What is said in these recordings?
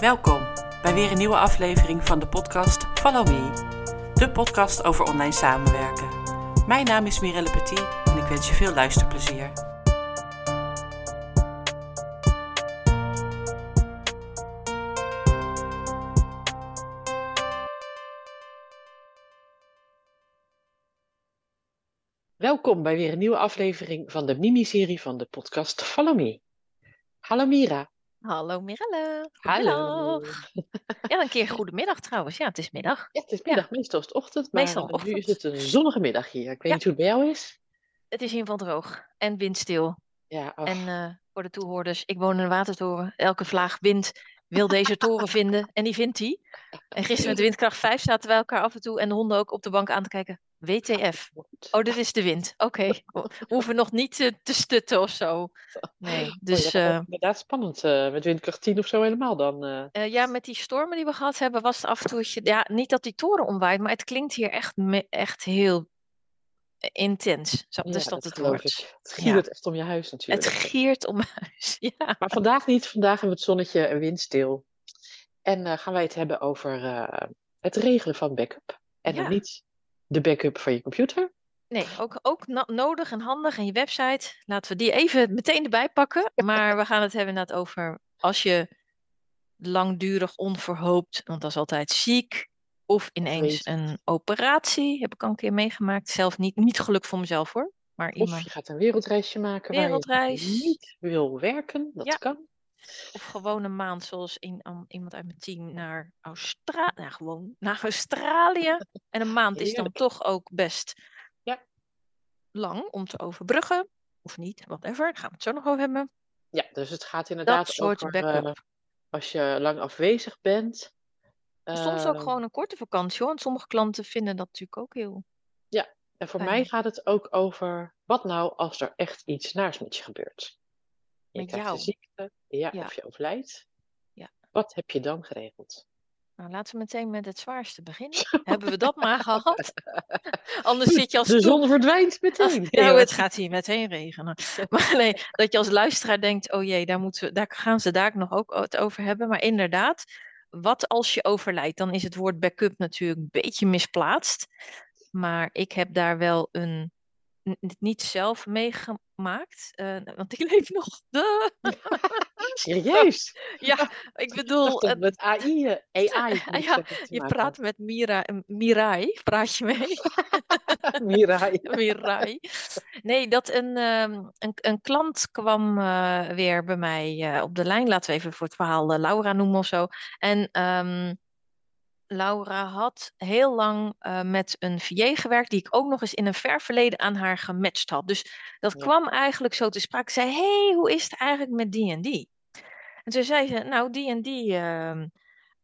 Welkom bij weer een nieuwe aflevering van de podcast Follow Me, de podcast over online samenwerken. Mijn naam is Mirelle Petit en ik wens je veel luisterplezier. Welkom bij weer een nieuwe aflevering van de miniserie van de podcast Follow Me. Hallo Mira. Hallo Mirelle. Hallo. Ja, een keer goedemiddag trouwens. Ja, het is middag. Ja, het is middag, meestal is het ochtend, maar Meestal eh, nu ochtend. is het een zonnige middag hier. Ik weet Ja. niet hoe het bij jou is. Het is in ieder geval droog en windstil. Ja, ach, En eh, voor de toehoorders, ik woon in een watertoren. Elke vlaag wind wil deze toren vinden en die vindt hij. En gisteren met windkracht 5 zaten wij elkaar af en toe en de honden ook op de bank aan te kijken. WTF. Oh, dit is de wind. Oké, we hoeven nog niet te, te stutten of zo. Nee, Oh, dus ja, dat eh, inderdaad spannend. eh, met windkracht 10 of zo helemaal dan. eh. Eh, ja, met die stormen die we gehad hebben, was het af en toe. dat Ja, niet dat die toren omwaait, maar het klinkt hier echt, echt heel eh, intens. Zo, ja, dus dat, het wordt. ik. Het Ja. giert echt om je huis Het natuurlijk. giert om huis. Ja. Maar vandaag niet. Vandaag hebben we het zonnetje en windstil. En eh, gaan wij het hebben over eh, het regelen van backup. En Ja. niet de backup van je computer. Nee, ook, ook no- nodig en handig. En je website, laten we die even meteen erbij pakken. Maar we gaan het hebben inderdaad over als je langdurig onverhoopt, want dat is altijd ziek. Of ineens een operatie, heb ik al een keer meegemaakt. Zelf niet, niet geluk voor mezelf hoor. Maar Of iemand je gaat een wereldreisje maken waar je Wereldreis. niet wil werken. Dat Ja. kan. Of gewoon een maand, zoals een, an- iemand uit mijn team, naar Australië. Nou, gewoon naar Australië. En een maand is dan toch ook best Ja. lang om te overbruggen. Of niet, whatever. Daar gaan we het zo nog over hebben. Ja, dus het gaat inderdaad Dat soort over backup. eh, als je lang afwezig bent. Soms ook eh, gewoon een korte vakantie hoor. Want sommige klanten vinden dat natuurlijk ook heel. En voor fijn. mij gaat het ook over wat nou als er echt iets naars met je gebeurt. Je Met krijgt jou? ziekte, ja, Ja. of je overlijdt. Ja. Wat heb je dan geregeld? Nou, laten we meteen met het zwaarste beginnen. hebben we dat maar gehad? Anders zit je als De zon verdwijnt meteen. Nee, Ja, het gaat hier meteen regenen. Maar nee, dat je als luisteraar denkt, oh jee, daar, moeten we, daar gaan ze daar nog ook het over hebben. Maar inderdaad, wat als je overlijdt? Dan is het woord backup natuurlijk een beetje misplaatst. Maar ik heb daar wel een, niet zelf meegemaakt, eh, want ik leef nog. Duh. Serieus? Ja, ik bedoel, met AI, eh, AI Ja, je praat met Mira, Mirai, praat je mee? Mirai. Mirai. Nee, dat een, ehm, een, een klant kwam eh, weer bij mij op de lijn. Laten we even voor het verhaal Laura noemen of zo. En ehm, Laura had heel lang eh, met een VA gewerkt, die ik ook nog eens in een ver verleden aan haar gematcht had. Dus dat Ja. kwam eigenlijk zo te sprake. Ik zei, hey, hoe is het eigenlijk met die en die? En toen zei ze, nou, die en die ehm,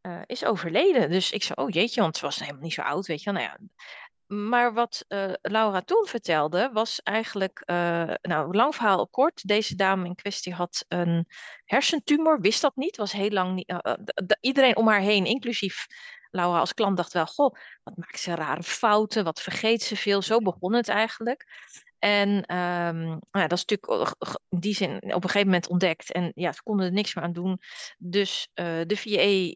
eh, is overleden. Dus ik zei, oh jeetje, want ze was helemaal niet zo oud, weet je wel. Nou ja, maar wat eh, Laura toen vertelde, was eigenlijk, nou, lang verhaal kort. Deze dame in kwestie had een hersentumor, wist dat niet, was heel lang niet. iedereen om haar heen, inclusief Laura als klant, dacht wel: Goh, wat maakt ze rare fouten, wat vergeet ze veel. Zo begon het eigenlijk. En nou ja, dat is natuurlijk g- in die zin op een gegeven moment ontdekt. En ja, ze konden er niks meer aan doen. Dus eh, de VA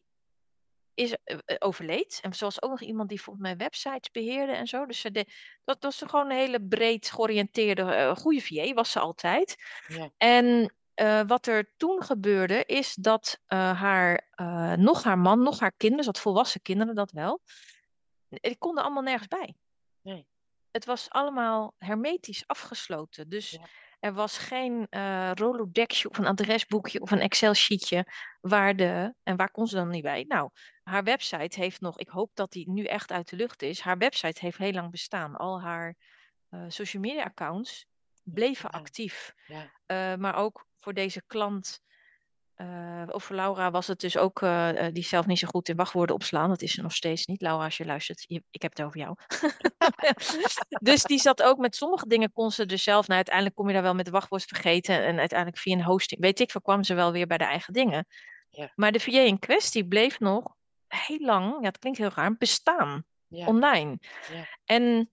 is eh, eh, overleed. En zoals ook nog iemand die volgens mij websites beheerde en zo. Dus ze de, dat was gewoon een hele breed georiënteerde, eh, goede VA was ze altijd. Ja. En eh, wat er toen gebeurde, is dat eh, haar, eh, nog haar man, nog haar kinderen, dat volwassen kinderen dat wel, die konden allemaal nergens bij. Nee. Het was allemaal hermetisch afgesloten. Dus Ja. er was geen Rolodexje of een adresboekje of een Excel-sheetje waar de. En waar kon ze dan niet bij? Nou, haar website heeft nog. Ik hoop dat die nu echt uit de lucht is. Haar website heeft heel lang bestaan. Al haar social media accounts bleven actief. Ja. Maar ook voor deze klant. eh, of voor Laura was het dus ook, eh, eh, die zelf niet zo goed in wachtwoorden opslaan. Dat is ze nog steeds niet. Laura, als je luistert, je- ik heb het over jou. dus die zat ook met sommige dingen, kon ze dus zelf, nou uiteindelijk kom je daar wel met de wachtwoord vergeten. En uiteindelijk via een hosting, weet ik, veel, kwam ze wel weer bij de eigen dingen. Ja. Maar de VA in kwestie bleef nog heel lang, ja, het klinkt heel raar, bestaan Ja. online. Ja. En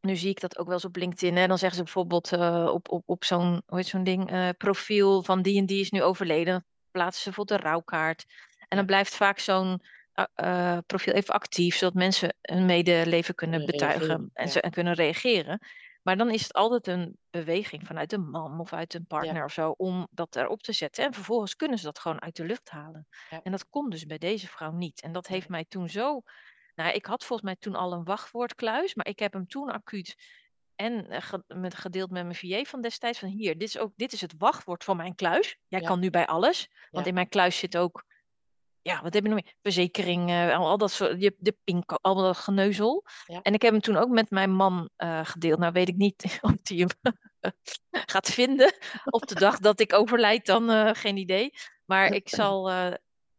nu zie ik dat ook wel eens op LinkedIn. Hè? Dan zeggen ze bijvoorbeeld eh, op, op, op zo'n hoe heet zo'n ding, eh, profiel van die en die is nu overleden. Dan plaatsen ze bijvoorbeeld een rouwkaart. En dan blijft vaak zo'n uh, uh, profiel even actief, zodat mensen hun medeleven kunnen betuigen en, ja. ze, en kunnen reageren. Maar dan is het altijd een beweging vanuit een man of uit een partner of zo om dat erop te zetten. En vervolgens kunnen ze dat gewoon uit de lucht halen. Ja. En dat kon dus bij deze vrouw niet. En dat heeft mij toen zo. Nou, ik had volgens mij toen al een wachtwoordkluis, maar ik heb hem toen acuut en eh, met, gedeeld met mijn VA van destijds van hier, dit is, ook, dit is het wachtwoord van mijn kluis. Jij Ja. kan nu bij alles, want Ja. in mijn kluis zit ook, ja, wat heb je nog meer? Verzekering, eh, al, dat soort, je, de pinko, al dat geneuzel. Ja. En ik heb hem toen ook met mijn man eh, gedeeld. Nou weet ik niet of hij hem gaat vinden op de dag dat ik overlijd, dan geen idee. Maar ik zal,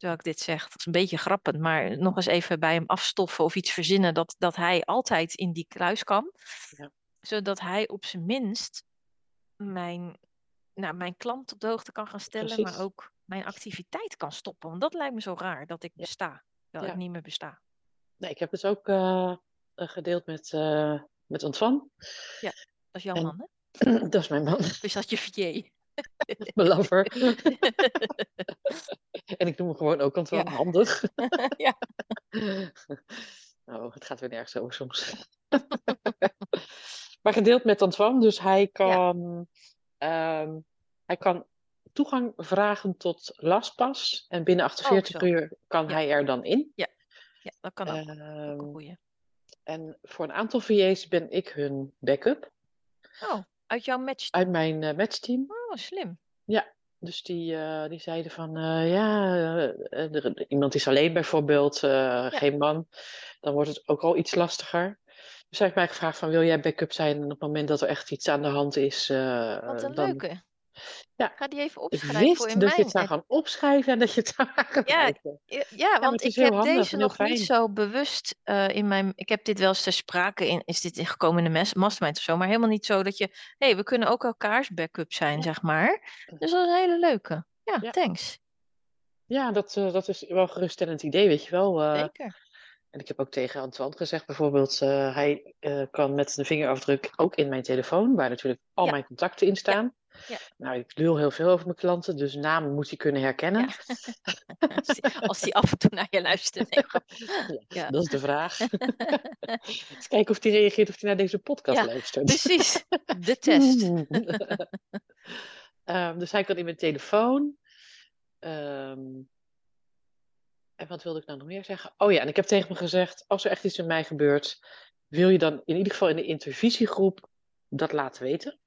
terwijl ik dit zeg, dat is een beetje grappend, maar nog eens even bij hem afstoffen of iets verzinnen dat, dat hij altijd in die kluis kan. Ja. Zodat hij op zijn minst mijn, nou, mijn klant op de hoogte kan gaan stellen, Precies. maar ook mijn activiteit kan stoppen. Want dat lijkt me zo raar dat ik Ja. besta, Ja. ik niet meer besta. Nee, ik heb het ook eh, gedeeld met, eh met Ontvan. Dat is jouw En- man, hè? dat is mijn man, is dat je VJ? mijn lover. en ik noem hem gewoon ook Ontvan, Ja. handig. Ja. Oh, het gaat weer nergens over soms. maar gedeeld met Antoine, dus hij kan, ehm, hij kan toegang vragen tot LastPass. En binnen 48 Oh, zo. uur kan Ja. hij er dan in. Ja, dat kan ook. Ehm, en voor een aantal VA's ben ik hun backup Oh, uit jouw match. uit mijn eh, matchteam. Oh, slim. Dus die, eh, die zeiden van, eh, ja, er- iemand is alleen bijvoorbeeld, eh, geen man. Dan wordt het ook al iets lastiger. Dus hij heeft mij gevraagd van, wil jij backup zijn op het moment dat er echt iets aan de hand is? Wat een dan... leuke. Ja. Ga die even opschrijven voor in dat je mijn... het zou gaan opschrijven en dat je het zou gaan gebruiken. Ja, ja, want ik heb handig deze nog niet zo bewust eh, in mijn... Ik heb dit wel eens ter sprake in... Is dit gekomen in de mastermind of zo? Maar helemaal niet zo dat je... Hé, hey, we kunnen ook elkaars backup zijn, Ja. zeg maar. Dus dat is een hele leuke. Ja, thanks. Ja, dat, eh, dat is wel een geruststellend idee, weet je wel. eh. Zeker. En ik heb ook tegen Antoine gezegd, bijvoorbeeld, hij kan met een vingerafdruk ook in mijn telefoon, waar natuurlijk al Ja. mijn contacten in staan. Ja. Nou, ik lul heel veel over mijn klanten, dus namen moet hij kunnen herkennen. Als die af en toe naar je luistert. Nee, grapje. Ja. Dat is de vraag. Eens kijken of hij reageert of hij naar deze podcast Ja, luistert. Precies. De test. Ehm, dus hij kan in mijn telefoon. Ehm, en wat wilde ik nou nog meer zeggen? Oh ja, en ik heb tegen hem gezegd: als er echt iets in mij gebeurt, wil je dan in ieder geval in de intervisiegroep dat laten weten?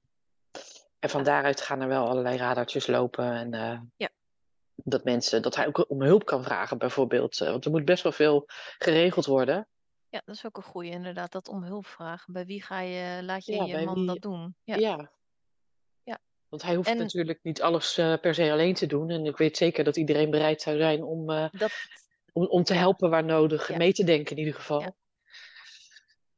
En van daaruit gaan er wel allerlei radartjes lopen. En eh, Ja. dat mensen, dat hij ook om hulp kan vragen, bijvoorbeeld. Eh, want er moet best wel veel geregeld worden. Ja, dat is ook een goeie inderdaad. Dat om hulp vragen. Bij wie ga je, laat je Ja, je man wie- dat doen? Ja. Ja. Ja. Want hij hoeft En- natuurlijk niet alles eh, per se alleen te doen. En ik weet zeker dat iedereen bereid zou zijn om, Dat, om, om te helpen waar nodig. Ja. Mee te denken in ieder geval.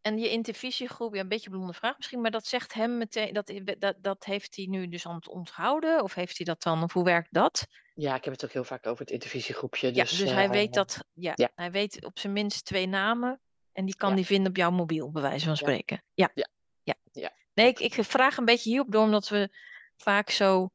En je intervisiegroep, ja, een beetje een blonde vraag misschien, maar dat zegt hem meteen, dat, dat, dat heeft hij nu dus aan het onthouden? Of heeft hij dat dan, of hoe werkt dat? Ja, ik heb het ook heel vaak over het intervisiegroepje. Ja, Dus, dus hij eh, weet dat, ja, ja. hij weet op zijn minst twee namen en die kan Ja. die vinden op jouw mobiel, bij wijze van spreken. Ja. Ja. ja. Ja. Nee, ik, ik vraag een beetje hierop door, omdat we vaak zo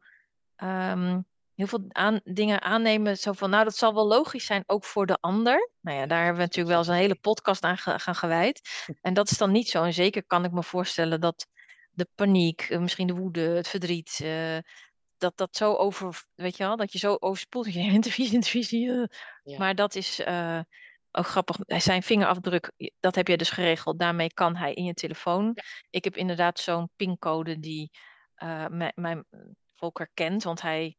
ehm, heel veel aan, dingen aannemen. Zo van, nou, dat zal wel logisch zijn, ook voor de ander. Nou ja, daar hebben we natuurlijk wel eens een hele podcast aan ge- gaan gewijd. En dat is dan niet zo. En zeker kan ik me voorstellen dat de paniek, eh, misschien de woede, het verdriet, eh, dat dat zo over, weet je wel, dat je zo overspoelt. dat je intervisie, intervisie. eh. Ja. Maar dat is eh, ook grappig. Zijn vingerafdruk, dat heb jij dus geregeld. Daarmee kan hij in je telefoon. Ik heb inderdaad zo'n pincode die mijn, mijn Volker kent, want hij.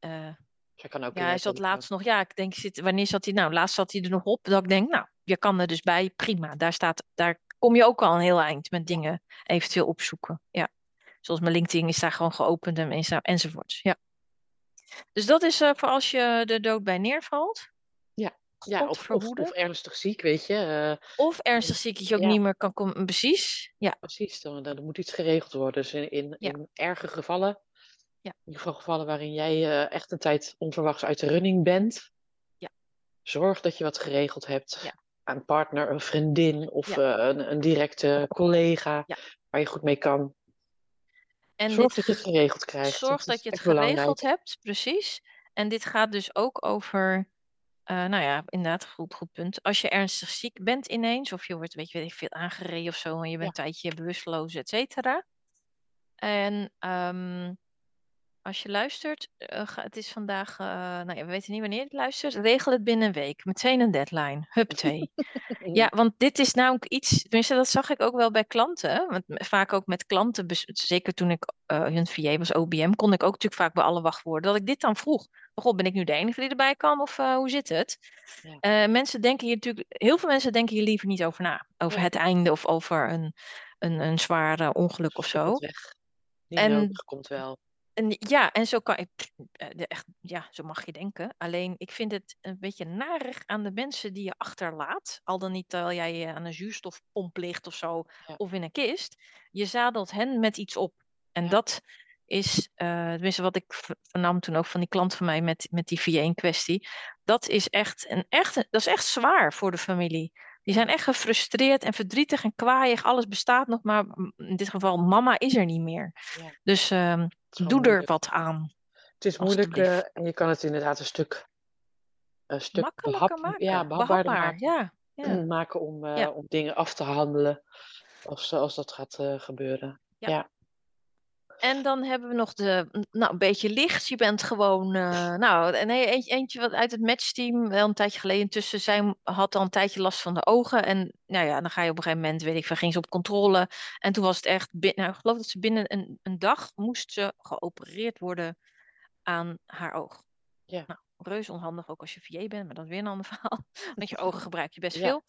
Ja. eh, kan ook ja, hij zat laatst nog, ja, ik denk, zit, wanneer zat hij nou? Laatst zat hij er nog op, dat ik denk, nou, je kan er dus bij, prima. Daar staat, daar kom je ook al een heel eind met dingen eventueel opzoeken. Ja. Zoals mijn LinkedIn is daar gewoon geopend en enzo- enzovoorts. Ja. Dus dat is eh, voor als je er dood bij neervalt. Ja. Ja, of, of, of ernstig ziek, weet je. eh, Of ernstig ziek dat je ook Ja. niet meer kan komen. Precies. Ja. precies, dan, dan moet iets geregeld worden. Dus in, in, Ja. in erge gevallen, Ja. in ieder geval gevallen waarin jij eh, echt een tijd onverwachts uit de running bent, Ja. zorg dat je wat geregeld hebt. Ja. Een partner, een vriendin of Ja. eh, een, een directe collega waar je goed mee kan. En Zorg dit dat je het geregeld krijgt. Zorg dat je het belangrijk. geregeld hebt, precies. En dit gaat dus ook over eh, nou ja, inderdaad, goed, goed punt. Als je ernstig ziek bent ineens, of je wordt, weet je, weet ik veel aangereden of zo, en je bent Ja. een tijdje bewusteloos, et cetera. En ehm, als je luistert, eh, ga- het is vandaag, eh, nou ja, we weten niet wanneer je het luistert, regel het binnen een week. Meteen een deadline. Huppatee. Ja, want dit is namelijk iets, tenminste dat zag ik ook wel bij klanten. Want m- vaak ook met klanten, bes- zeker toen ik eh, hun VA was, OBM, kon ik ook natuurlijk vaak bij alle wachtwoorden, dat ik dit dan vroeg. God, ben ik nu de enige die erbij kan of eh, hoe zit het? Ja. Eh, mensen denken hier natuurlijk, heel veel mensen denken hier liever niet over na. Over het einde of over een, een, een zwaar eh, ongeluk of zo. Weg. En- nodig, komt wel. En ja, en zo kan ik, eh, echt, ja, zo mag je denken. Alleen ik vind het een beetje narig aan de mensen die je achterlaat. Al dan niet terwijl jij aan een zuurstofpomp ligt of zo, Ja. of in een kist. Je zadelt hen met iets op. En Ja. dat is, eh tenminste wat ik vernam toen ook van die klant van mij met, met die VA in kwestie. Dat is echt, een, echt, dat is echt zwaar voor de familie. Die zijn echt gefrustreerd en verdrietig en kwaaiig. Alles bestaat nog, maar in dit geval, mama is er niet meer. Ja. Dus ehm, Doe er wat aan. Het is moeilijk eh, en je kan het inderdaad een stuk, een stuk Makkelijker behap- maken. ja, behapbaarder Behapbaar, maken, ja. ja. maken om, eh, Ja. om dingen af te handelen als, als dat gaat eh, gebeuren. Ja. En dan hebben we nog de, nou, een beetje licht. Je bent gewoon, eh, nou, nee, eentje, eentje wat uit het matchteam, wel een tijdje geleden intussen, zij had al een tijdje last van de ogen. En nou ja, dan ga je op een gegeven moment, weet ik veel, ging ze op controle. En toen was het echt, nou, ik geloof dat ze binnen een, een dag moest ze geopereerd worden aan haar oog. Ja. Nou, reuze onhandig ook als je VA bent, maar dat is weer een ander verhaal. Want je ogen gebruik je best Ja. veel.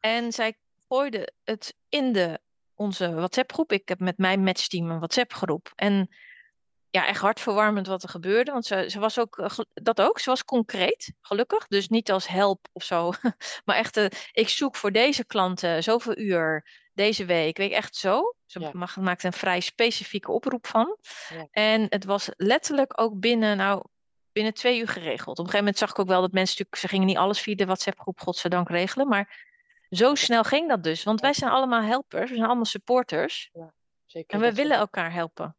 En zij gooide het in de, onze WhatsApp-groep. Ik heb met mijn matchteam een WhatsApp-groep. En ja, echt hartverwarmend wat er gebeurde. Want ze, ze was ook, eh, dat ook, ze was concreet, gelukkig. Dus niet als help of zo. Maar echt, eh, ik zoek voor deze klanten zoveel uur deze week. Weet je, echt zo. Ze Ja. mag, maakte een vrij specifieke oproep van. Ja. En het was letterlijk ook binnen, nou, binnen twee uur geregeld. Op een gegeven moment zag ik ook wel dat mensen natuurlijk, ze gingen niet alles via de WhatsApp-groep, godzijdank, regelen. Maar zo snel ging dat dus. Want wij zijn allemaal helpers, we zijn allemaal supporters. Zeker En we dat willen elkaar helpen.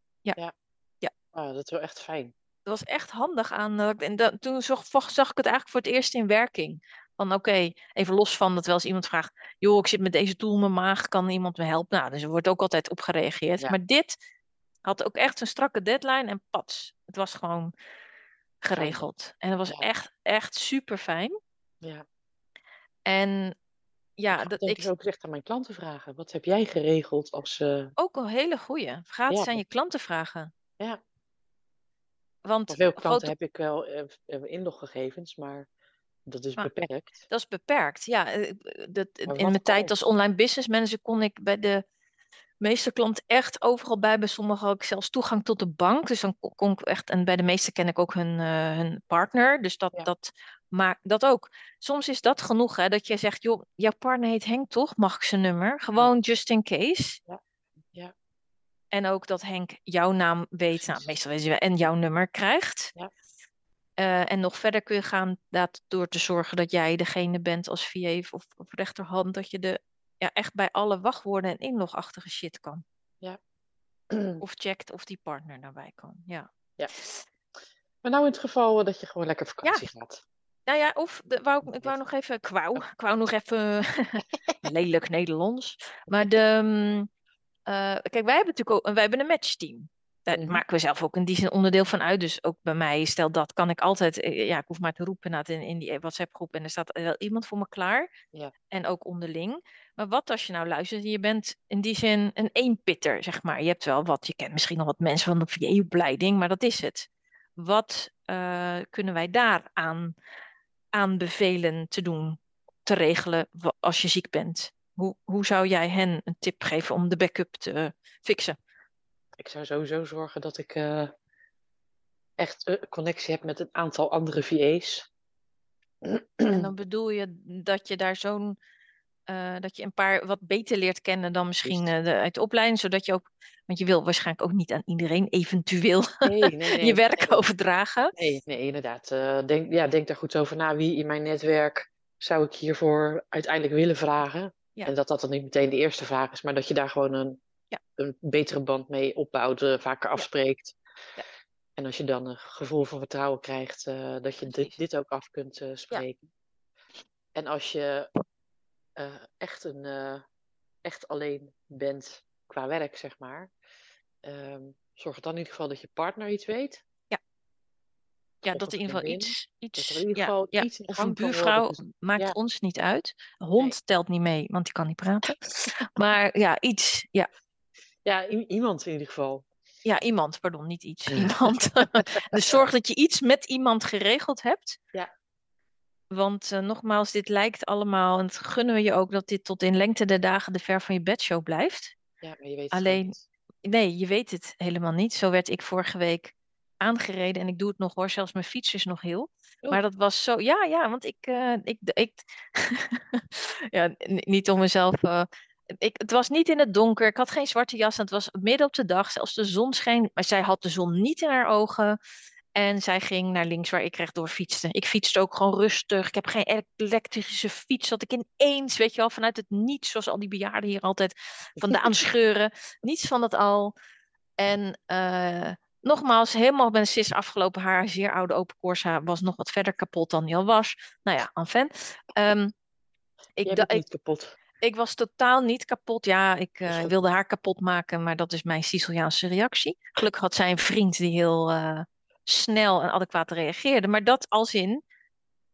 Ah, dat is wel echt fijn. Dat was echt handig aan. eh, En dat, toen zag, zag ik het eigenlijk voor het eerst in werking. Van oké, even los van dat wel eens iemand vraagt: joh, ik zit met deze tool in mijn maag, kan iemand me helpen? Nou, dus er wordt ook altijd op gereageerd. Ja. Maar dit had ook echt een strakke deadline en pats. Het was gewoon geregeld. En het was Ja. echt, echt super fijn. Ja. En ja, ik dat, ik, ik ook echt aan mijn klanten vragen. Wat heb jij geregeld als... eh, ook een hele goeie. Gratis Ja. aan je klanten vragen. Ja. Want veel klanten grote- heb ik wel eh, eh, inloggegevens, maar dat is Maar- beperkt. Dat is beperkt. Ja, dat, in mijn tijd als online business manager kon ik bij de meeste klanten echt overal bij. Bij sommigen had ik zelfs toegang tot de bank. Dus dan kon ik echt. En bij de meeste ken ik ook hun, hun partner. Dus dat, Ja. dat maakt dat ook. Soms is dat genoeg, hè, dat je zegt: joh, jouw partner heet Henk toch? Mag ik zijn nummer? Gewoon just in case. Ja. Ja. En ook dat Henk jouw naam weet, nou, meestal weet je wel, en jouw nummer krijgt. Ja. Eh, en nog verder kun je gaan dat door te zorgen dat jij degene bent als VA of, of rechterhand, dat je de, ja, echt bij alle wachtwoorden en inlogachtige shit kan. Of checkt of die partner daarbij kan. Ja. Maar nou in het geval dat je gewoon lekker vakantie gaat. Nou ja, of de, wou, ik- wou nog even, ik wou, ik wou nog even, lelijk Nederlands. Maar de, mm, eh, kijk, wij hebben natuurlijk ook, wij hebben een matchteam. Daar Mhm. maken we zelf ook in die zin onderdeel van uit. Dus ook bij mij, stel dat, kan ik altijd, eh, ja, ik hoef maar te roepen naar in, in die WhatsApp-groep en er staat wel iemand voor me klaar. Ja. En ook onderling. Maar wat als je nou luistert, en je bent in die zin een eenpitter, zeg maar. Je hebt wel wat, je kent misschien nog wat mensen van de VA-opleiding, maar dat is het. Wat eh, kunnen wij daar aan aanbevelen te doen, te regelen als je ziek bent? Hoe, hoe zou jij hen een tip geven om de backup te fixen? Ik zou sowieso zorgen dat ik eh, echt een connectie heb met een aantal andere VA's. En dan bedoel je dat je daar zo'n, eh, dat je een paar wat beter leert kennen dan misschien eh, de, uit de opleiding, zodat je ook, want je wil waarschijnlijk ook niet aan iedereen eventueel Nee, nee, nee. je werk overdragen. Nee, nee, inderdaad. Eh, denk, ja, denk daar goed over na. Wie in mijn netwerk zou ik hiervoor uiteindelijk willen vragen? Ja. En dat dat dan niet meteen de eerste vraag is, maar dat je daar gewoon een, Ja. een betere band mee opbouwt, vaker afspreekt. Ja. En als je dan een gevoel van vertrouwen krijgt, dat je dit, dit ook af kunt spreken. En als je eh, echt, een, eh, echt alleen bent qua werk, zeg maar, ehm, zorg dan in ieder geval dat je partner iets weet. Ja, Of dat in ieder geval iets, iets, in ieder ja, geval ja, iets in of een buurvrouw, maakt Ja. ons niet uit. Een hond Nee. telt niet mee, want die kan niet praten. Maar ja, iets, ja, Ja, iemand in ieder geval. ja, iemand, pardon, niet iets, iemand. dus zorg dat je iets met iemand geregeld hebt. Ja. Want eh, nogmaals, dit lijkt allemaal, en het gunnen we je ook, dat dit tot in lengte der dagen de ver van je bedshow blijft. Ja, maar je weet het Alleen- niet. Nee, je weet het helemaal niet. Zo werd ik vorige week aangereden en ik doe het nog hoor, zelfs mijn fiets is nog heel. Oh. Maar dat was zo, ja, ja, want ik, eh, ik, ik ja, niet om mezelf, eh, ik, het was niet in het donker, ik had geen zwarte jas, en het was midden op de dag, zelfs de zon scheen, maar zij had de zon niet in haar ogen. En zij ging naar links waar ik rechtdoor fietste. Ik fietste ook gewoon rustig. Ik heb geen elek- elektrische fiets. Dat ik ineens, weet je wel, vanuit het niets, zoals al die bejaarden hier altijd vandaan scheuren. Niets van dat al. En eh, nogmaals, helemaal ben sis afgelopen. Haar zeer oude open Corsa was nog wat verder kapot dan die al was. Nou ja, enfin. Ehm ik, Jij da- bent ik, niet kapot. ik was totaal niet kapot. Ja, ik eh, wilde haar kapot maken, maar dat is mijn Siciliaanse reactie. Gelukkig had zij een vriend die heel eh, snel en adequaat reageerde. Maar dat als in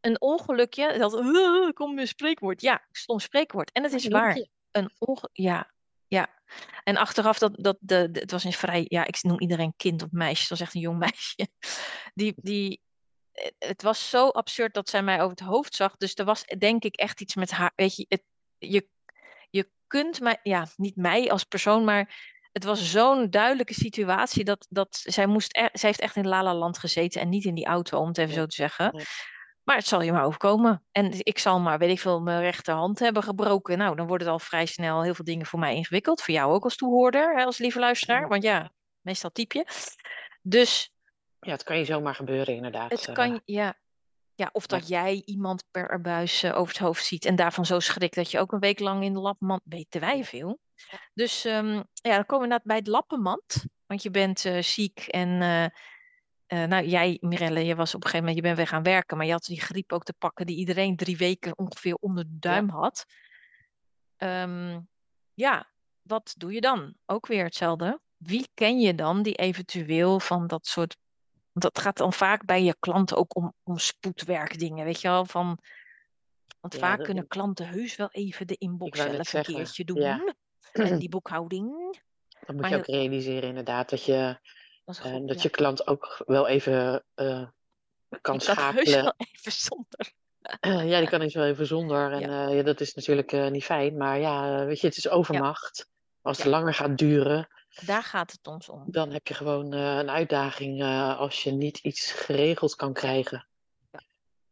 een ongelukje, dat "Uh, kom een spreekwoord. Ja, stom spreekwoord. En het is waar. Een onge ja, ja. En achteraf, dat, dat, de, de- het was een vrij, ja, ik noem iedereen kind of meisje. Het was echt een jong meisje. Die, die, eh, het was zo absurd dat zij mij over het hoofd zag. Dus er was denk ik echt iets met haar. Weet je, het, je, je kunt mij, ja, niet mij als persoon, maar het was zo'n duidelijke situatie dat, dat zij moest, e- zij heeft echt in Lala Land gezeten en niet in die auto, om het even zo te zeggen. Ja. Maar het zal je maar overkomen. En ik zal maar, weet ik veel, mijn rechterhand hebben gebroken. Nou, dan wordt het al vrij snel heel veel dingen voor mij ingewikkeld. Voor jou ook als toehoorder, hè, als lieve luisteraar. Want ja, meestal typ je. Dus Ja, het kan je zomaar gebeuren, inderdaad. het eh. kan, ja. Ja, of dat jij iemand per erbuis eh, over het hoofd ziet en daarvan zo schrikt dat je ook een week lang in de lappenmand, weten wij veel. Dus ehm, ja, dan komen we bij het lappenmand, want je bent eh, ziek en eh, eh, nou jij Mirelle, je was op een gegeven moment, je bent weer gaan werken, maar je had die griep ook te pakken die iedereen drie weken ongeveer onder de duim had. Ehm, ja, wat doe je dan? Ook weer hetzelfde. Wie ken je dan die eventueel van dat soort want dat gaat dan vaak bij je klanten ook om, om spoedwerkdingen, weet je wel? Van, want Ja, vaak kunnen klanten heus wel even de inbox zelf een keertje doen. ja. En die boekhouding. Dat moet Maar je ook realiseren, inderdaad. Dat je, Dat eh, goed. dat ja. je klant ook wel even eh, kan Die kan heus schakelen. wel even zonder. ja, die kan eens wel even zonder. En Ja. ja. ja, dat is natuurlijk eh, niet fijn. Maar ja, weet je, het is overmacht. Als het langer gaat duren, Daar gaat het ons om. dan heb je gewoon eh, een uitdaging eh, als je niet iets geregeld kan krijgen. Ja.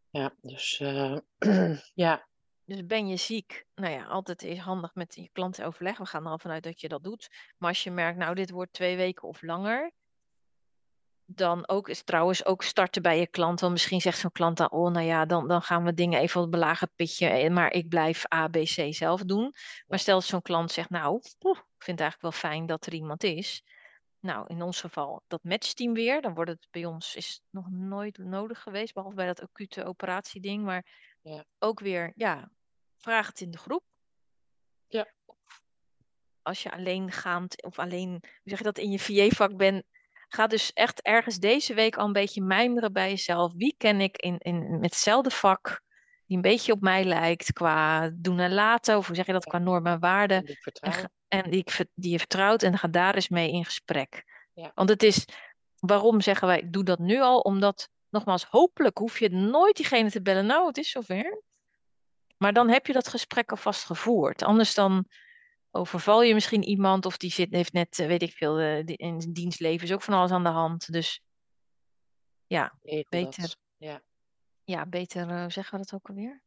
Ja, dus eh, ja, Dus ben je ziek? Nou ja, altijd is handig met je klanten overleggen. We gaan er al vanuit dat je dat doet. Maar als je merkt, nou, dit wordt twee weken of langer. Dan ook is trouwens ook starten bij je klant. Want misschien zegt zo'n klant dan, oh, nou ja, dan, dan gaan we dingen even op het belagen pitje. eh, Maar ik blijf A, B, C zelf doen. Maar stel dat zo'n klant zegt, nou, poeh, ik vind het eigenlijk wel fijn dat er iemand is. Nou, in ons geval dat matchteam weer. Dan wordt het bij ons is nog nooit nodig geweest, behalve bij dat acute operatieding. Maar Ja. ook weer, ja, vraag het in de groep. Ja. Als je alleengaand of alleen, hoe zeg je dat, in je VA-vak bent, ga dus echt ergens deze week al een beetje mijmeren bij jezelf. Wie ken ik in, in, met hetzelfde vak, die een beetje op mij lijkt qua doen en laten, of hoe zeg je dat, qua normen en waarden. die ik En, die, ik die je vertrouwt en ga daar eens mee in gesprek. Ja. Want het is, waarom zeggen wij, doe dat nu al? Omdat, nogmaals, hopelijk hoef je nooit diegene te bellen. Nou, het is zover. Maar dan heb je dat gesprek alvast gevoerd. Anders dan overval je misschien iemand of die zit, heeft net, eh, weet ik veel, eh, in zijn dienstleven is ook van alles aan de hand. Dus ja, beter. Ja. ja beter, eh, hoe zeggen we dat ook alweer?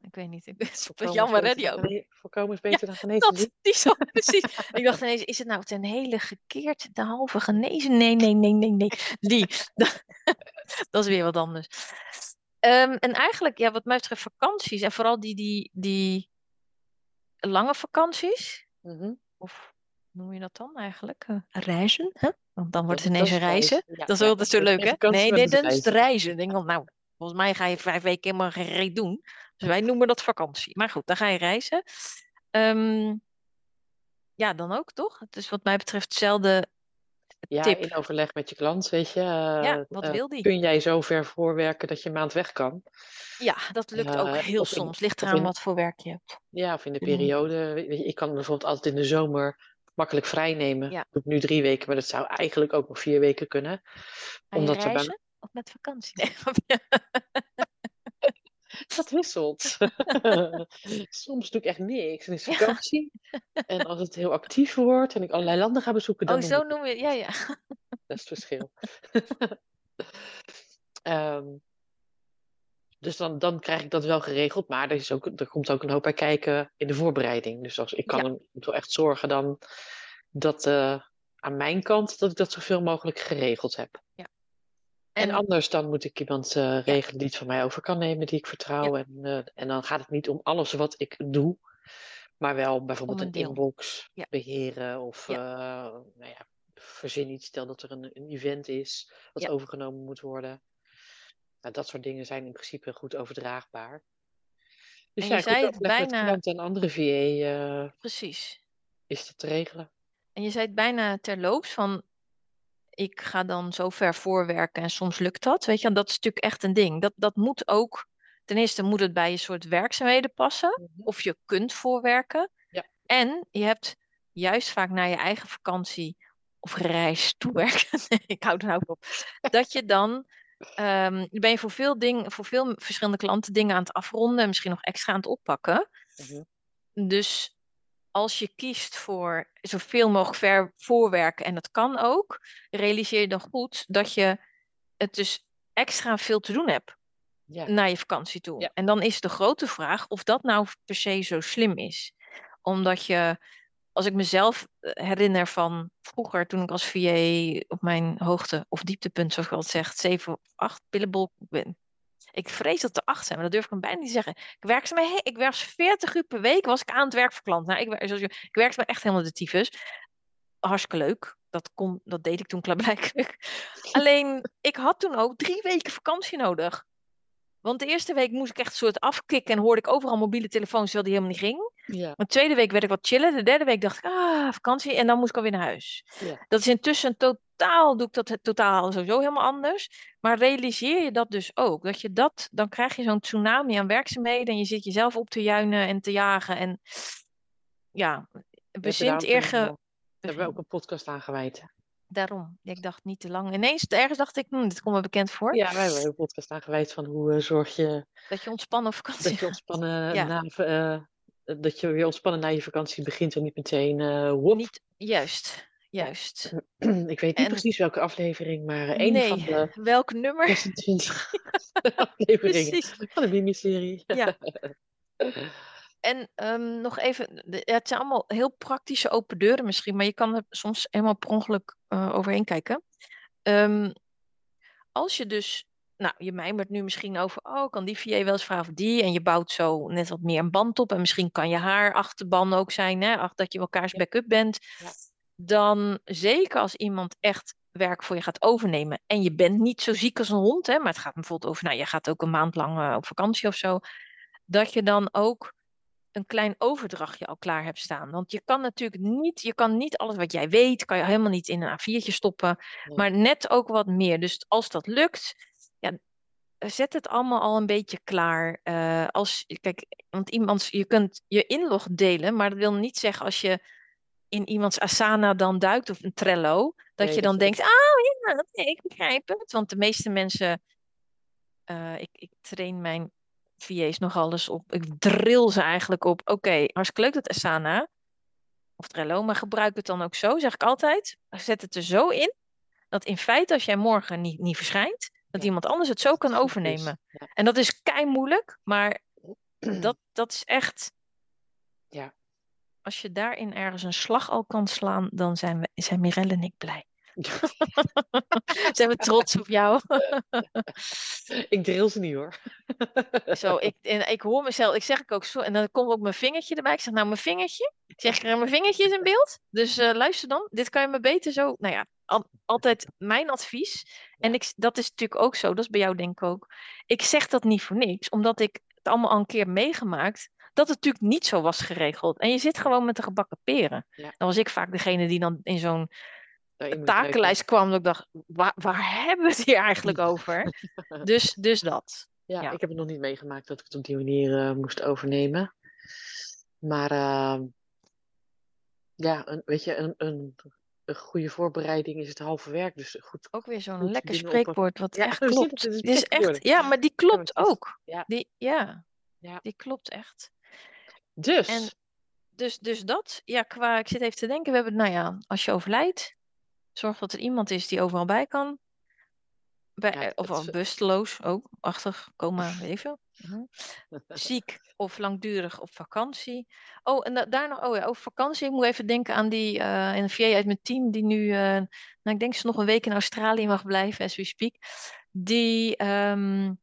Ik weet niet. Ik ben het is jammer, hè, die gene- Voorkomen is beter dan genezen. Dat, die zo, precies. Ik dacht ineens, is het nou ten hele gekeerd, de halve genezen? Nee, nee, nee, nee, nee. Die, dat, dat is weer wat anders. Ehm, en eigenlijk, ja, wat mij betreft vakanties, en vooral die, die, die lange vakanties, Mhm. of noem je dat dan eigenlijk? Uh, reizen? Huh? Want dan wordt het ineens dat een is reizen. ja, dat is zo dat is leuk, hè? Nee, nee, dat is het reizen. Ik denk, dan, nou, volgens mij ga je vijf weken helemaal geen reet doen. Dus wij noemen dat vakantie. Maar goed, dan ga je reizen. Ehm, ja, dan ook, toch? Het is wat mij betreft hetzelfde Ja, tip. in overleg met je klant, weet je. Ja, eh, wat eh, wil die? kun jij zo ver voorwerken dat je een maand weg kan? Ja, dat lukt ook Eh, heel in- soms. Ligt eraan in- wat voor werk je hebt. Ja, of in de Mm. periode. Weet je, ik kan bijvoorbeeld altijd in de zomer makkelijk vrij nemen. Ja. Doe ik nu drie weken, maar dat zou eigenlijk ook nog vier weken kunnen. Ga je Omdat reizen of met vakantie? Nee. Dat wisselt. Soms doe ik echt niks. En is vakantie. En als het heel actief wordt en ik allerlei landen ga bezoeken, dan Oh, zo noem je Ja, ja. Dat is het verschil. Ehm, dus dan, dan krijg ik dat wel geregeld. Maar er, is ook, er komt ook een hoop bij kijken in de voorbereiding. Dus als, ik kan Ja. wel echt zorgen dan dat eh, aan mijn kant dat ik dat zoveel mogelijk geregeld heb. En, En anders dan moet ik iemand eh, regelen die het van mij over kan nemen, die ik vertrouw. En, eh, en dan gaat het niet om alles wat ik doe, maar wel bijvoorbeeld Om een, inbox Ja. beheren. Of eh, nou ja, verzin iets, stel dat er een, een event is wat overgenomen moet worden. Nou, dat soort dingen zijn in principe goed overdraagbaar. Dus En je zei het met bijna- klanten en andere VA precies. is dat te regelen. En je zei het bijna terloops van ik ga dan zo ver voorwerken en soms lukt dat. Weet je, en dat is natuurlijk echt een ding. Dat, dat moet ook, ten eerste moet het bij je soort werkzaamheden passen. Of je kunt voorwerken. Ja. En je hebt juist vaak naar je eigen vakantie of reis toewerken. Ik hou er nou op. Dat je dan ehm, ben je voor veel, ding, voor veel verschillende klanten dingen aan het afronden en misschien nog extra aan het oppakken. Mhm. Dus als je kiest voor zoveel mogelijk ver voorwerken, en dat kan ook, realiseer je dan goed dat je het dus extra veel te doen hebt Ja. naar je vakantie toe. Ja. En dan is de grote vraag of dat nou per se zo slim is. Omdat je, als ik mezelf eh, herinner van vroeger, toen ik als VA op mijn hoogte of dieptepunt, zoals ik altijd zeg, 7 of 8 billenbol ben. Ik vrees dat er acht zijn, maar dat durf ik hem bijna niet te zeggen. Ik werk ze me, ik werk 40 uur per week, was ik aan het werk voor klant. Nou, ik, zoals je- ik werk ze me echt helemaal de tyfus. Hartstikke leuk. Dat, kon, dat deed ik toen klaarblijkelijk. Alleen, ik had toen ook drie weken vakantie nodig. Want de eerste week moest ik echt een soort afkicken en hoorde ik overal mobiele telefoons terwijl die helemaal niet ging. Ja. Maar de tweede week werd ik wat chillen. De derde week dacht ik, ah, vakantie. En dan moest ik alweer naar huis. Ja. Dat is intussen totaal, doe ik dat totaal sowieso helemaal anders. Maar realiseer je dat dus ook. Dat je dat, dan krijg je zo'n tsunami aan werkzaamheden. En je zit jezelf op te juinen en te jagen. En ja, bezint kunnen we- hebben we ook een podcast aan gewijd. Daarom. Ik dacht niet te lang. Ineens, ergens dacht ik, hm, dit komt me bekend voor. Ja, wij hebben een podcast aan gewijd van hoe eh, zorg je Dat je ontspannen op vakantie dat je ontspannen Ja. na, eh, dat je weer ontspannen na je vakantie begint en niet meteen eh. Niet, juist, juist. Ik weet niet En- precies welke aflevering, maar eh, een nee, van de welk nummer? 26 afleveringen Precies. van de miniserie. Ja. En ehm, nog even, ja, het zijn allemaal heel praktische open deuren misschien, maar je kan er soms helemaal per ongeluk eh, overheen kijken. Ehm, als je dus, nou, je mijmert nu misschien over, oh, kan die VA wel eens vragen of die, en je bouwt zo net wat meer een band op, en misschien kan je haar achterban ook zijn, hè, ach, dat je elkaars backup bent, Ja. dan zeker als iemand echt werk voor je gaat overnemen, en je bent niet zo ziek als een hond, hè, maar het gaat bijvoorbeeld over, nou, je gaat ook een maand lang eh, op vakantie of zo, dat je dan ook een klein overdrachtje al klaar hebt staan. Want je kan natuurlijk niet, je kan niet alles wat jij weet, kan je helemaal niet in een A4'tje stoppen, Nee. maar net ook wat meer. Dus als dat lukt, ja, zet het allemaal al een beetje klaar. Eh, als, kijk, want iemand, je kunt je inlog delen, maar dat wil niet zeggen als je in iemands Asana dan duikt of een Trello, dat Nee, je dan denkt, ah ja, oké, ik begrijp het. Want de meeste mensen, eh, ik, ik train mijn VA's nog alles op, ik drill ze eigenlijk op, oké, hartstikke leuk dat Asana of Trello, maar gebruik het dan ook zo, zeg ik altijd. Zet het er zo in, dat in feite als jij morgen niet, niet verschijnt, dat Ja. iemand anders het zo kan overnemen. Ja. En dat is kei moeilijk, maar dat, dat is echt. Ja. Als je daarin ergens een slag al kan slaan, dan zijn, we, zijn Mirelle en ik blij. Zijn we trots op jou? ik drill ze niet hoor. zo, ik, en ik hoor mezelf, ik zeg ik ook zo, en dan komt ook mijn vingertje erbij. Ik zeg, nou, mijn vingertje. Ik zeg, mijn vingertje is in beeld. Dus uh, luister dan, dit kan je me beter zo, nou ja, al, altijd mijn advies. En ik, dat is natuurlijk ook zo, dat is bij jou denk ik ook. Ik zeg dat niet voor niks, omdat ik het allemaal al een keer meegemaakt dat het natuurlijk niet zo was geregeld. En je zit gewoon met de gebakken peren. Dan was ik vaak degene die dan in zo'n takenlijst kwam. Dat ik dacht, waar, waar hebben we het hier eigenlijk over? dus, dus dat. Ja, ik heb het nog niet meegemaakt dat ik het op die manier uh, moest overnemen. Maar uh, ja, een, weet je, een, een, een, goede voorbereiding is het halve werk. Dus goed, ook weer zo'n lekker spreekwoord wat echt klopt. Het is, het is echt, ja, maar die klopt ook. Ja. Die, ja, ja, die klopt echt. Dus. En dus, dus dat, ja, qua, ik zit even te denken, we hebben, nou ja, als je overlijdt, zorg dat er iemand is die overal bij kan. Bij, of al bewusteloos ook, achtig, coma, even. Mhm. Ziek of langdurig op vakantie. Oh, en daar nog, oh ja, over vakantie. Ik moet even denken aan die uh, eh, NVA uit mijn team, die nu, uh, nou, ik denk ze nog een week in Australië mag blijven, as we speak. Die um,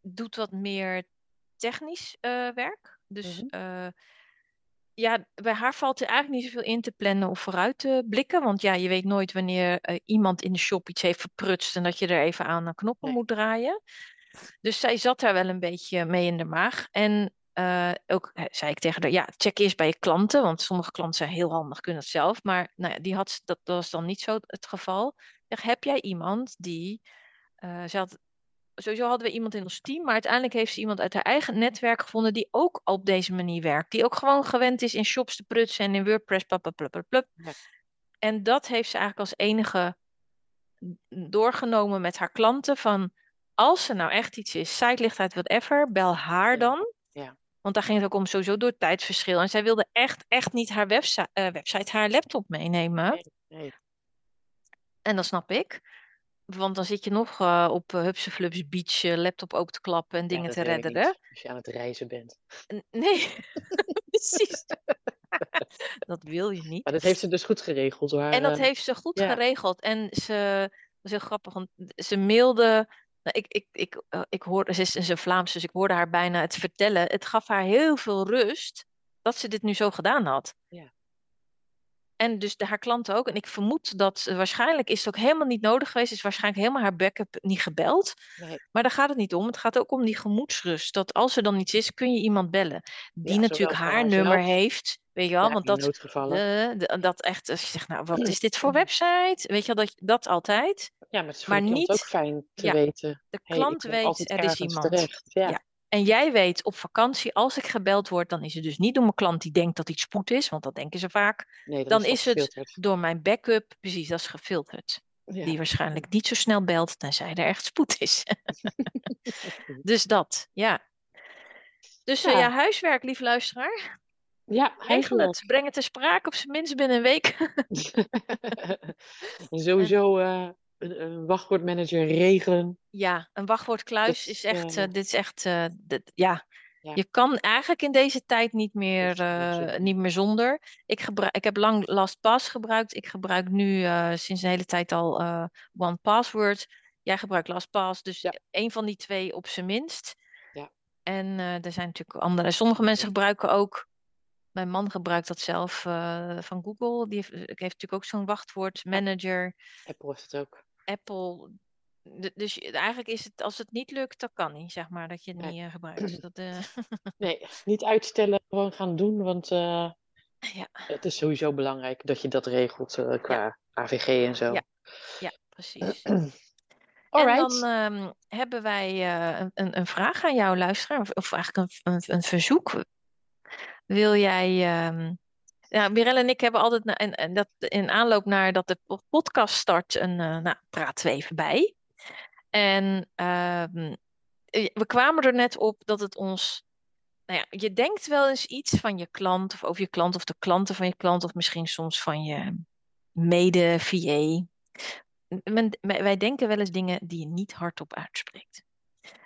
doet wat meer technisch uh, werk. Dus mm ja, bij haar valt er eigenlijk niet zoveel in te plannen of vooruit te blikken. Want ja, je weet nooit wanneer uh, iemand in de shop iets heeft verprutst en dat je er even aan de knoppen moet draaien. Dus zij zat daar wel een beetje mee in de maag. En uh, ook zei ik tegen haar, ja, check eerst bij je klanten. Want sommige klanten zijn heel handig, kunnen het zelf. Maar nou ja, die had, dat, dat was dan niet zo het geval. Zeg, heb jij iemand die... Uh, ze had sowieso hadden we iemand in ons team, maar uiteindelijk heeft ze iemand uit haar eigen netwerk gevonden die ook op deze manier werkt. Die ook gewoon gewend is in shops te prutsen en in WordPress. Plap, En dat heeft ze eigenlijk als enige doorgenomen met haar klanten van als er nou echt iets is, sitelichtheid, whatever, bel haar dan. Ja. Want daar ging het ook om sowieso door tijdsverschil. En zij wilde echt, echt niet haar website, uh, website haar laptop meenemen. Nee, nee. En dat snap ik. Want dan zit je nog uh, op uh, Hupseflubs Beach uh, laptop open te klappen en dingen te redderen. Als je aan het reizen bent. nee, precies. dat wil je niet. Maar dat heeft ze dus goed geregeld hoor. En dat heeft ze goed geregeld. En ze, dat is heel grappig, want ze mailde... Nou, ik, ik, ik, ik hoorde, ze is, ze Vlaams, dus ik hoorde haar bijna het vertellen. Het gaf haar heel veel rust dat ze dit nu zo gedaan had. Ja. En dus de, haar klanten ook. En ik vermoed dat waarschijnlijk is het ook helemaal niet nodig geweest. Is waarschijnlijk helemaal haar backup niet gebeld. Nee. Maar daar gaat het niet om. Het gaat ook om die gemoedsrust. Dat als er dan iets is, kun je iemand bellen. Die natuurlijk haar nummer heeft. Weet je wel? Ja, want dat, uh, dat echt, als je zegt, nou, wat is dit voor website? Weet je wel, dat, dat altijd. Ja, maar het is voor maar niet, ook fijn te ja, weten. De klant hey, weet, er is iemand. Terecht. Ja. Ja. En jij weet op vakantie, als ik gebeld word, dan is het dus niet door mijn klant die denkt dat iets spoed is, want dat denken ze vaak. Nee, dan is, is het door mijn backup, precies, dat is gefilterd. Ja. Die waarschijnlijk niet zo snel belt, tenzij er echt spoed is. dus dat, ja. Dus ja. Uh, ja, huiswerk, lieve luisteraar. Ja, Regel het. Breng het ter sprake op zijn minst binnen een week. Sowieso uh, een, een, wachtwoordmanager regelen. Ja, een wachtwoordkluis is echt, uh, dit is echt, uh, dit, ja. ja. Je kan eigenlijk in deze tijd niet meer, uh, niet meer zonder. Ik, gebruik, ik heb lang LastPass gebruikt. Ik gebruik nu sinds een hele tijd al OnePassword. Jij gebruikt LastPass, dus ja. één van die twee op zijn minst. Ja. En er zijn natuurlijk andere. Sommige mensen gebruiken ook mijn man gebruikt dat zelf uh, van Google. Die heeft, heeft, natuurlijk ook zo'n wachtwoord manager. Apple heeft het ook. Apple. Dus eigenlijk is het, als het niet lukt, dan kan niet, zeg maar, dat je het nee. niet uh, gebruikt. Dat, uh... nee, niet uitstellen, gewoon gaan doen, want ja. het is sowieso belangrijk dat je dat regelt qua ja. AVG en zo. Ja, ja precies. en dan um, hebben wij een, een, een, vraag aan jou, luisteraar, of, of eigenlijk een, een, een verzoek. Wil jij. Um... Ja, Mirelle en ik hebben altijd, en, dat, in aanloop naar dat de podcast start, een, uh, nou, praten we even bij. En uh, we kwamen er net op dat het ons. Nou ja, je denkt wel eens iets van je klant, of over je klant, of de klanten van je klant, of misschien soms van je mede-VA. Wij denken wel eens dingen die je niet hardop uitspreekt.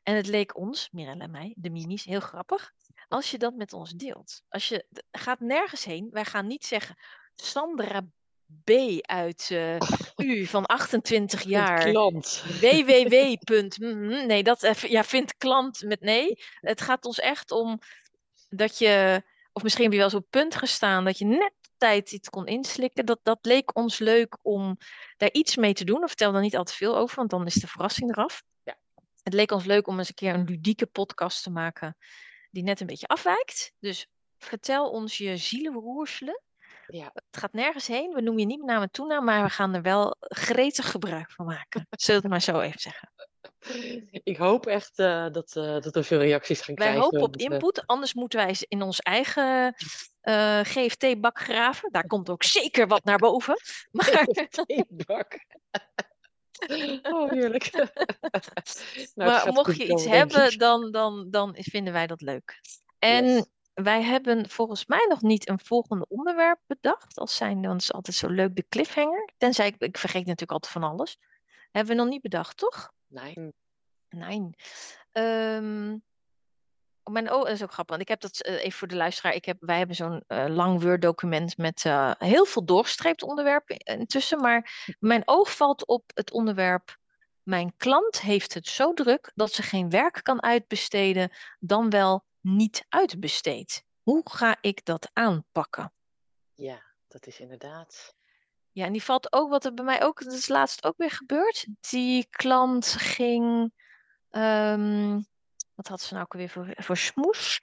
En het leek ons, Mirelle en mij, de mimies, heel grappig als je dat met ons deelt. Als je gaat nergens heen. Wij gaan niet zeggen, Sandra B uit uh, U van 28 jaar. Klant. www. nee, dat even, ja, vindt klant met nee. Het gaat ons echt om dat je, of misschien heb je wel eens op punt gestaan, dat je net tijd iets kon inslikken. Dat, dat leek ons leuk om daar iets mee te doen. Of vertel daar niet al te veel over, want dan is de verrassing eraf. Ja. Het leek ons leuk om eens een keer een ludieke podcast te maken die net een beetje afwijkt. Dus vertel ons je zielenroerselen. Ja. Het gaat nergens heen. We noemen je niet met naam en toenaam, maar we gaan er wel gretig gebruik van maken. Zullen we het maar zo even zeggen. Ik hoop echt uh, dat, uh, dat we veel reacties gaan wij krijgen. Wij hopen op input, anders moeten wij in ons eigen uh, GFT-bak graven. Daar komt ook zeker wat naar boven. Maar... GFT-bak. Oh, heerlijk. nou, maar mocht je iets hebben, dan, dan, dan vinden wij dat leuk. En yes. wij hebben volgens mij nog niet een volgende onderwerp bedacht. Als zijn, dan is altijd zo leuk de cliffhanger. Tenzij ik, ik vergeet natuurlijk altijd van alles. Hebben we nog niet bedacht, toch? Nee. Nee. Um, mijn oh, dat is ook grappig. Want ik heb dat uh, even voor de luisteraar. Ik heb, wij hebben zo'n uh, lang Word-document met uh, heel veel doorgestreept onderwerpen intussen. Maar mijn oog valt op het onderwerp. Mijn klant heeft het zo druk dat ze geen werk kan uitbesteden, dan wel niet uitbesteedt. Hoe ga ik dat aanpakken? Ja, dat is inderdaad. Ja, en die valt ook, wat er bij mij ook, dat is laatst ook weer gebeurd. Die klant ging. Um, wat had ze nou ook weer voor, voor smoes?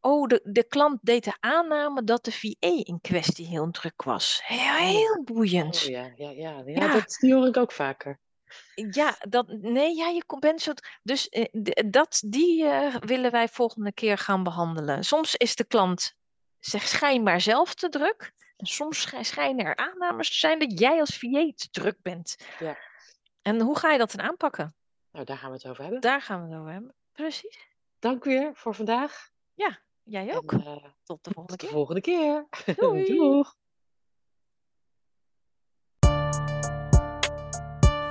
Oh, de, de klant deed de aanname dat de VA in kwestie heel druk was. Heel, heel boeiend. Oh, ja, ja, ja. ja, ja. Dat, die hoor ik ook vaker. Ja, dat, nee, ja, je bent zo. Dus eh, dat, die uh, willen wij volgende keer gaan behandelen. Soms is de klant zich schijnbaar zelf te druk. En soms schijnen er aannames te zijn dat jij als VA te druk bent. Ja. En hoe ga je dat dan aanpakken? Nou, daar gaan we het over hebben. Daar gaan we het over hebben. Precies. Dank weer voor vandaag. Ja, jij ook. En, uh, tot de volgende tot keer. De volgende keer. Doei. Doeg.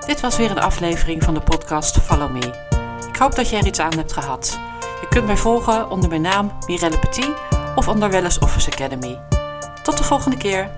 Dit was weer een aflevering van de podcast Follow Me. Ik hoop dat je er iets aan hebt gehad. Je kunt mij volgen onder mijn naam Mirelle Petit of onder Wellness Office Academy. Tot de volgende keer.